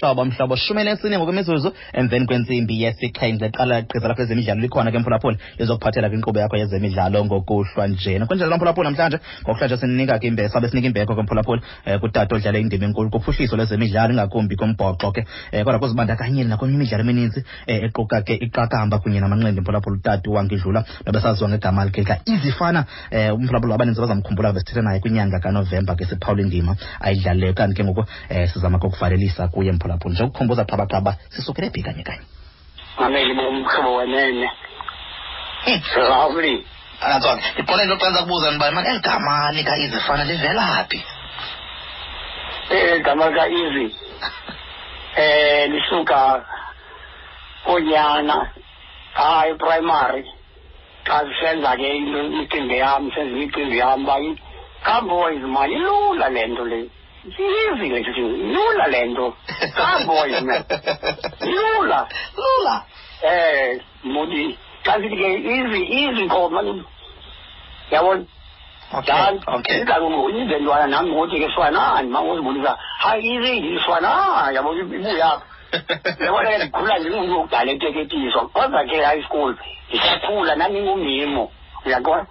hlobo mhlobo shumi elinesine ngokwemizuzu emveni kwentsimbi yesixhenxe qala gqiza lakho ezemidlalo likhona ke mphulaphula lizokuphathela kwinkqubo yakho yezemidlalo ngokuhlwa njena kunjalo laa mphulaphula namhlanje ngokuhlanje sinika ke imbeko sabe sinika imbeko ke mphulaphula um eh, kutata odlala indima enkulu kuphuhliso lwezemidlalo ingakumbi kombhoxo ke um kodwa kuzibandakanyeni nakwenye imidlalo emininzi um equka ke iqakamba kunye namanqindi mphulaphula utata wangidlula nobesaziwa ngegama likhe lika izifana um umphulaphula abaninzi bazamkhumbula besithetha naye kwinyanga kanovemba ke siphawula indima ayidlalileyo kanti ke ngoku um sizama kokuvalelisa kuye mphulaphula nje ukukhumbuza qhabaqhaba sisukele phi kanye kanye mameli bomhlobo wenene hmm. lovely anatson ndiqole into oqenza kubuza nibani mani eli gama lika-izi fana livela phi eli gama lika-izi um eh, lisuka konyana hayi primary xa sisenza ke imicimbi yam senza imicimbi yam uba kamboys mani ilula le nto leyo Easy, like, lula le nto. Come boys, man. Lula. Lula. Eh, modi. Xa sithi ke easy, easy ngoma. Yabona? Okay. Okay. Ndidla ngokuyize ntwana nam ngothi ke swana, ndimangozibulisa. Hi, easy, ndiswana. Yabona ibuya. Yabona ke ndikhula ndingumntu ogale eteketiswa. Kodwa ke high school, ndisakhula nandingumimo. uyaqonda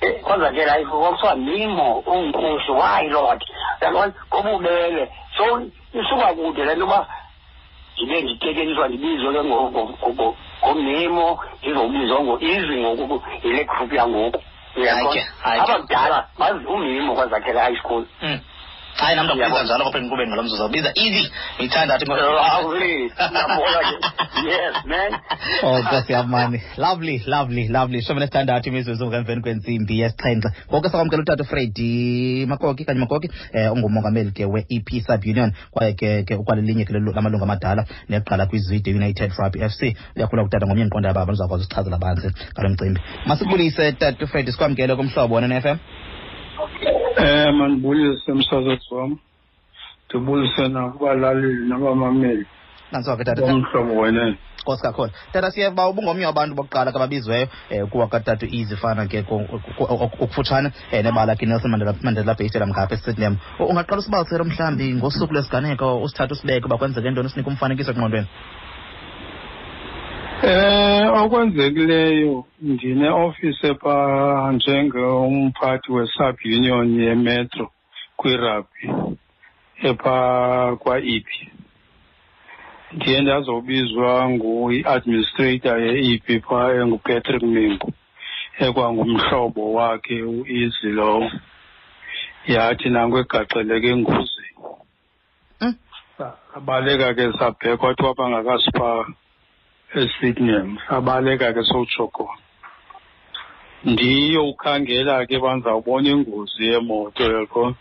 Eh, kodwa ke like kwakuthiwa mimo ungukushi why lord yabona kobubele so isuka kude le nto uba ndibe nditekeniswa ndibizwe ke ngomimo ndizobizwa ngo-izi ngoku yile group yangoku uyabona abadala bazi umimo kwazakhela high school mm. hayi nam ndakubiza njalo apha enkubeni ngalo mzuzu ubiza easy ngithanda athi yes man oh nkosi yam mani lovely lovely lovely shumi nesithandathu imizuzu ngemveni kwentsimbi yesixhenxe ngoku sakwamkela utata ufredi makoki kanye makoki um ungumongameli ke we-ep sub union kwaye ke ke ukwalelinye ke lamalungu amadala negqala kwizwide united rugby f c uyakhula kutata ngomnye endiqonda baba ndizawukwazi usichazela banzi ngalo mcimbi masibulise tata ufred sikwamkele kumhlobo wena ne-f m um mandibulise msazaz wam ndibulise nakubalaleli nabamameli nantsonke tata umhlobo wena nkosi kakhulu tata siye uba ubungomnye wabantu bokuqala kababizweyo um eh, kuwa katata easy fana ke okufutshane um nebala ke nelson mandela, mandela bay stadium ngapha esydnam ungaqala usibaliselo mhlawumbi ngosuku lwesiganeko usithatha usibeke uba kwenzeke ntoni usinika umfanekiso engqondweni Eh okwenzekileyo ndine office pa njengomphathi we-sub union yemetro kwirugby epha kwa-ipi ndiye ndazobizwa nguyi-administrator ye-ipi pha engupatrick mingu ekwangumhlobo wakhe u-easy lowo yathi nanku egaxeleke engozini hmm? sabaleka ke sabhekwa athiwa bangakasipha esydney sabaleka ke sotsho khona ndiyokhangela ke bandizawubona ingozi yemoto yakho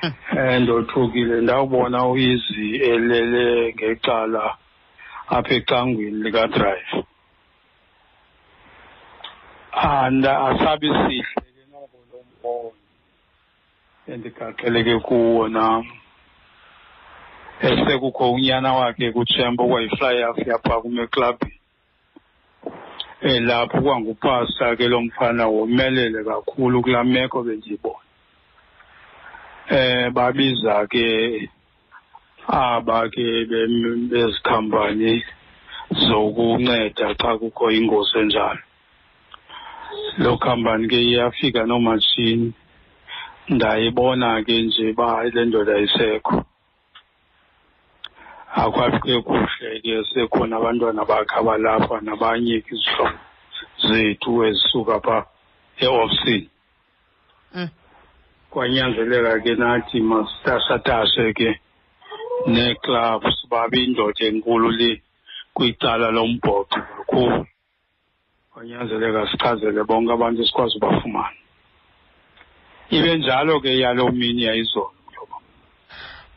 hmm. eh, ndothukile ndawubona uyizi elele ngecala apha ecangweni likadrayiva and asabi sihle ke noko lo mbono endigaxeleke kuwo nam esekukho unyana wakhe kutshempo kwayiflyaf yapha kumeklabhi elapho kwangupasta ke lo mfana womelele kakhulu kulaa meko bendiyibona um babiza ke aba ke bezikhampani zokunceda xa kukho ingozi enjalo loo khampani ke iyafika noomatshini ndayibona ke nje uba hayi le ndoda isekho akwakhe kuhle ke sekhona abantwana bakhe abalapha nabanye izihlobo zethu ezisuka phaa eofisini mm. kwanyanzeleka ke nathi masitasatashe ke nee-clubs babe indoda enkulu le kwicala lombhoxo kakhulu kwanyanzeleka sichazele bonke abantu sikwazi ubafumana ibe njalo ke yaloo mini yayizolo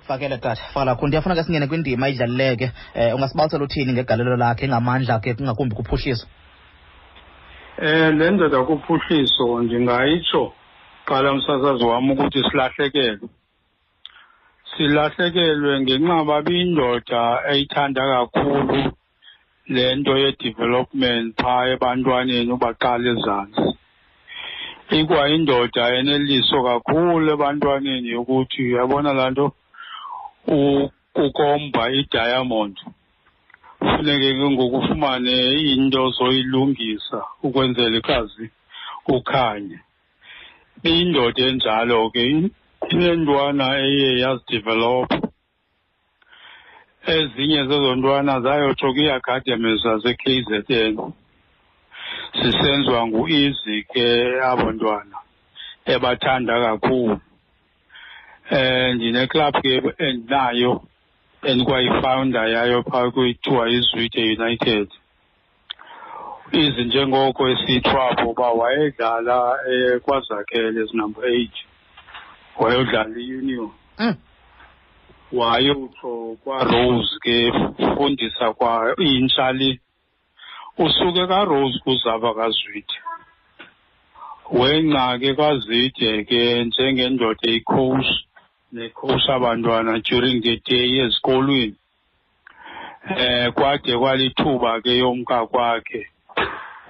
fakele tata fala kho ndiyafuna ke singene kwindima idlalileyo ke um ungasibalisela uthini ngegalelo lakhe ngamandla ke kungakumbi kuphuhliso eh le ndoda kuphuhliso ndingayitsho qala umsasazi wam ukuthi silahlekelwe silahlekelwe ngenxa babindoda eyithanda kakhulu le nto ye-development phaa ebantwaneni ubaqala ezantsi ikwayindoda eneliso kakhulu ebantwaneni yokuthi uyabona laa nto ukomba idiamond funeke ke ngoku ufumane into zoyilungisa ukwenzela ikazi ukhanye indoda enjalo ke inentwana eye yazidevelopha ezinye zezo ntwana zayothokiya academy zase-k z n sisenziwa ngu-izi ke abo ntwana ebathanda kakhulu um ndineklabhu ke endinayo endikwayifounder yayo phaa kuyithiwa izwide united izinjengoko esithiwa apho uba wayedlala um kwazakhele ezinumber eight wayodlala iunion mm. wayotsho kwarose ke fundisa kwa intshali usuke karose kuzaba kazwide wengca ke kwazide ke njengendoda icoach necoach abantwana during the day ezikolweni eh kwade kwalithuba ke yomka kwakhe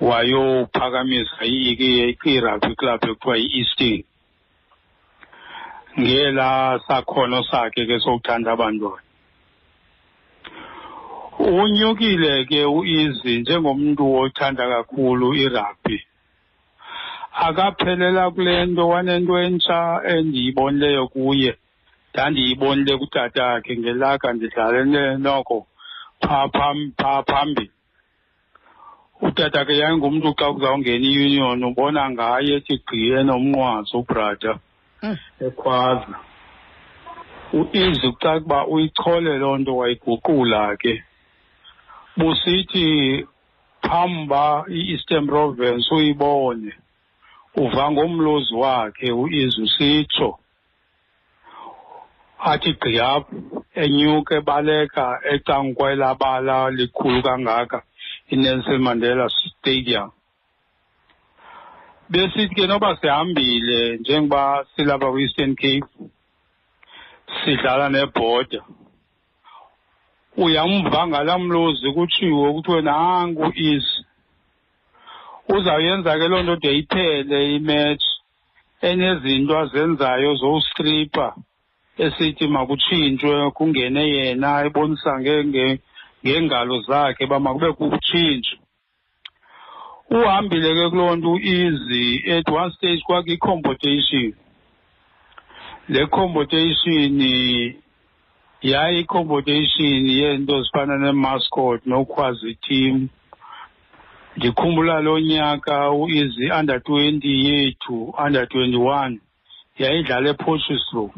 wayophakamisa i-rugby club ekuthiwa yi-easting ngela sakhono sakhe ke sokuthanda abantwana unyukile ke uizi njengomntu othanda kakhulu irugby akaphelela kule nto wanento entsha endiyibonileyo kuye ndandiyibonile kutata ke ngelaka ndidlalele noko phaa phambili utata ke yayingumntu xa kuzawungena iunion ubona ngaye ethi gqiye nomnqwazi ubrada hmm. ekhwaza uizi kuxa kuba uyichole loo nto wayiguqula ke busithi phamba i-eastern province uyibone uva ngomlozi wakhe uizi usitsho athi gqiyab enyuke ebaleka ecankwa elabala likhulu kangaka inelson mandela stadium besithi ke noba sihambile njengoba silapha kwi-eastern cape sidlala nebhoda uyamva ngala mlozi kutshiwo kuthiwe nangu is uzawuyenza ke loo nto de iphele imetshi enezinto azenzayo zowustripa esithi makutshintshwe kungene yena ebonisa ngeengalo zakhe uba makube kutshintsho uhambile ke kuloo nto u-easy at one stage kwakho i-competition le competition yaye i-competition yeento ezifana neemascot nokhwazi team ndikhumbula lo nyaka izi under twenty yethu under twenty one yayidlala ephotshislow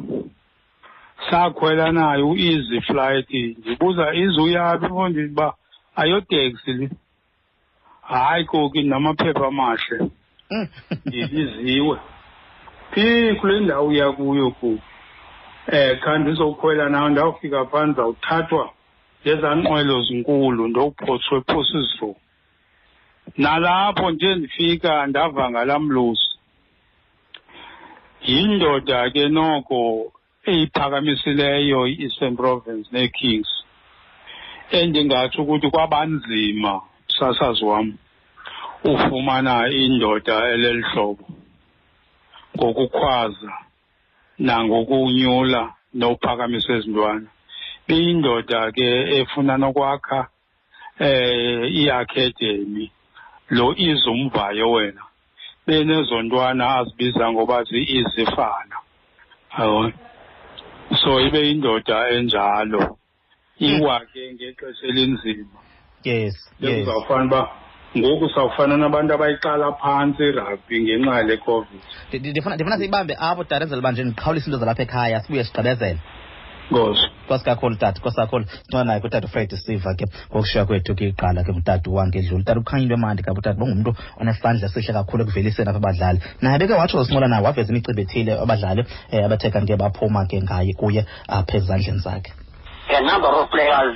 sakhwela nayo u-easy flight ndibuza izuyaphi mfondini uba ayoteksi le hayi koki namaphepha amahle hmm. ndibiziwe phi kule ndawo uya kuyo ku um eh, xa ndizokhwela nawo ndawufika phaa ndizawuthathwa ngezaa nqwelo zinkulu ndowuphoswe phosa izidlulu nalapho nje ndifika ndava ngala mlusi yindoda ke noko eyiphakamisileyo i-eastern province nee-kings endingatsho ukuthi kwabanzima usasazi wam ufumana indoda eleli hlobo ngokukhwaza nangokunyula nophakamisa izintwana biyindoda ke efuna nokwakha eh iacademy lo izumvayo wena benezontwana azibiza ngoba ziizifana yabona so ibe indoda enjalo iwa ke ngexesha elinzima yes yes uzawufana uba ngoku sawufana nabantu abayiqala phantsi irugby ngenxa yale covid ndifuna ndifuna siyibambe apho tata enzela uba nje ndiqhawulise into zalapha ekhaya sibuye sigqibezele ngozi nkosi kakhulu tata nkosi kakhulu ncona naye kutata ufred siva ke ngokushiya kwethu ke iqala ke ngutata wange edlula tata ukhanya into emandi kabi utata bongumntu onesandla esihle kakhulu ekuveliseni apha abadlali naye beke watsho zosincola naye waveza imicimbi ethile abadlali um eh, abathe kanti ke baphuma ke ngaye kuye apha ezandleni zakhe the number of players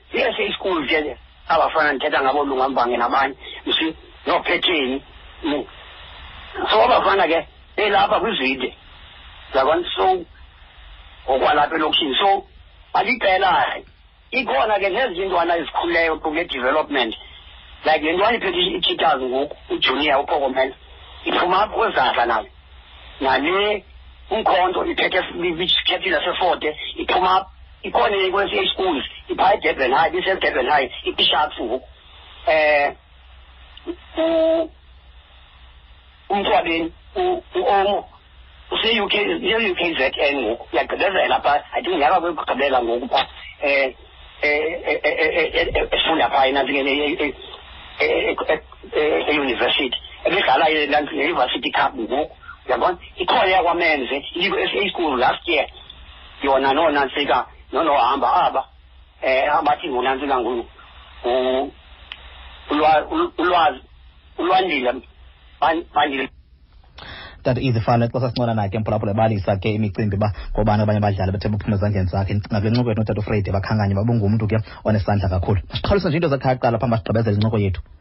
yes isikulu ke abafana ndithetha ngabo lungambange nabanye msi noophetheni so abafana ke belapha kwizide yabona so ngokwalapha elokishini so aliqela ikhona ke nezintwana ezikhuleyo kunge-development like le ntwana iphethe i-cheaters ngoku ujunior upokomela iphuma apho kwezadla nayo nale umkhonto iphethe ikhethile sefote iphuma apho ikhona ikweso ischools iphaa edurban high bisesdurban high isharks ngoku um umthwabeni uomo use-u k use-u k z n ngoku uyagqibezela phaa i think ngaba kwekugqibela ngoku phaa um efunda phaa enantsike eyunivesithi ebedlala evarsity cup ngoku yabona ikhona yakwamenze i-school last year yona loo nantsika nonohamba aba um abathi ngunantsika nguye ulwazi ulwandile bandile tata izifana xa sasincona naye ke mphulaphula ebalisa ke imicimbi uba ngobani abanye abadlali bethe baphume ezandleni zakhe ndicinga kule ncoko yethu notata ufredi bakhankanye babungumntu ke onesandla kakhulu masiqhawulise nje into zakhe aqala phambi basigqibezela incoko yethu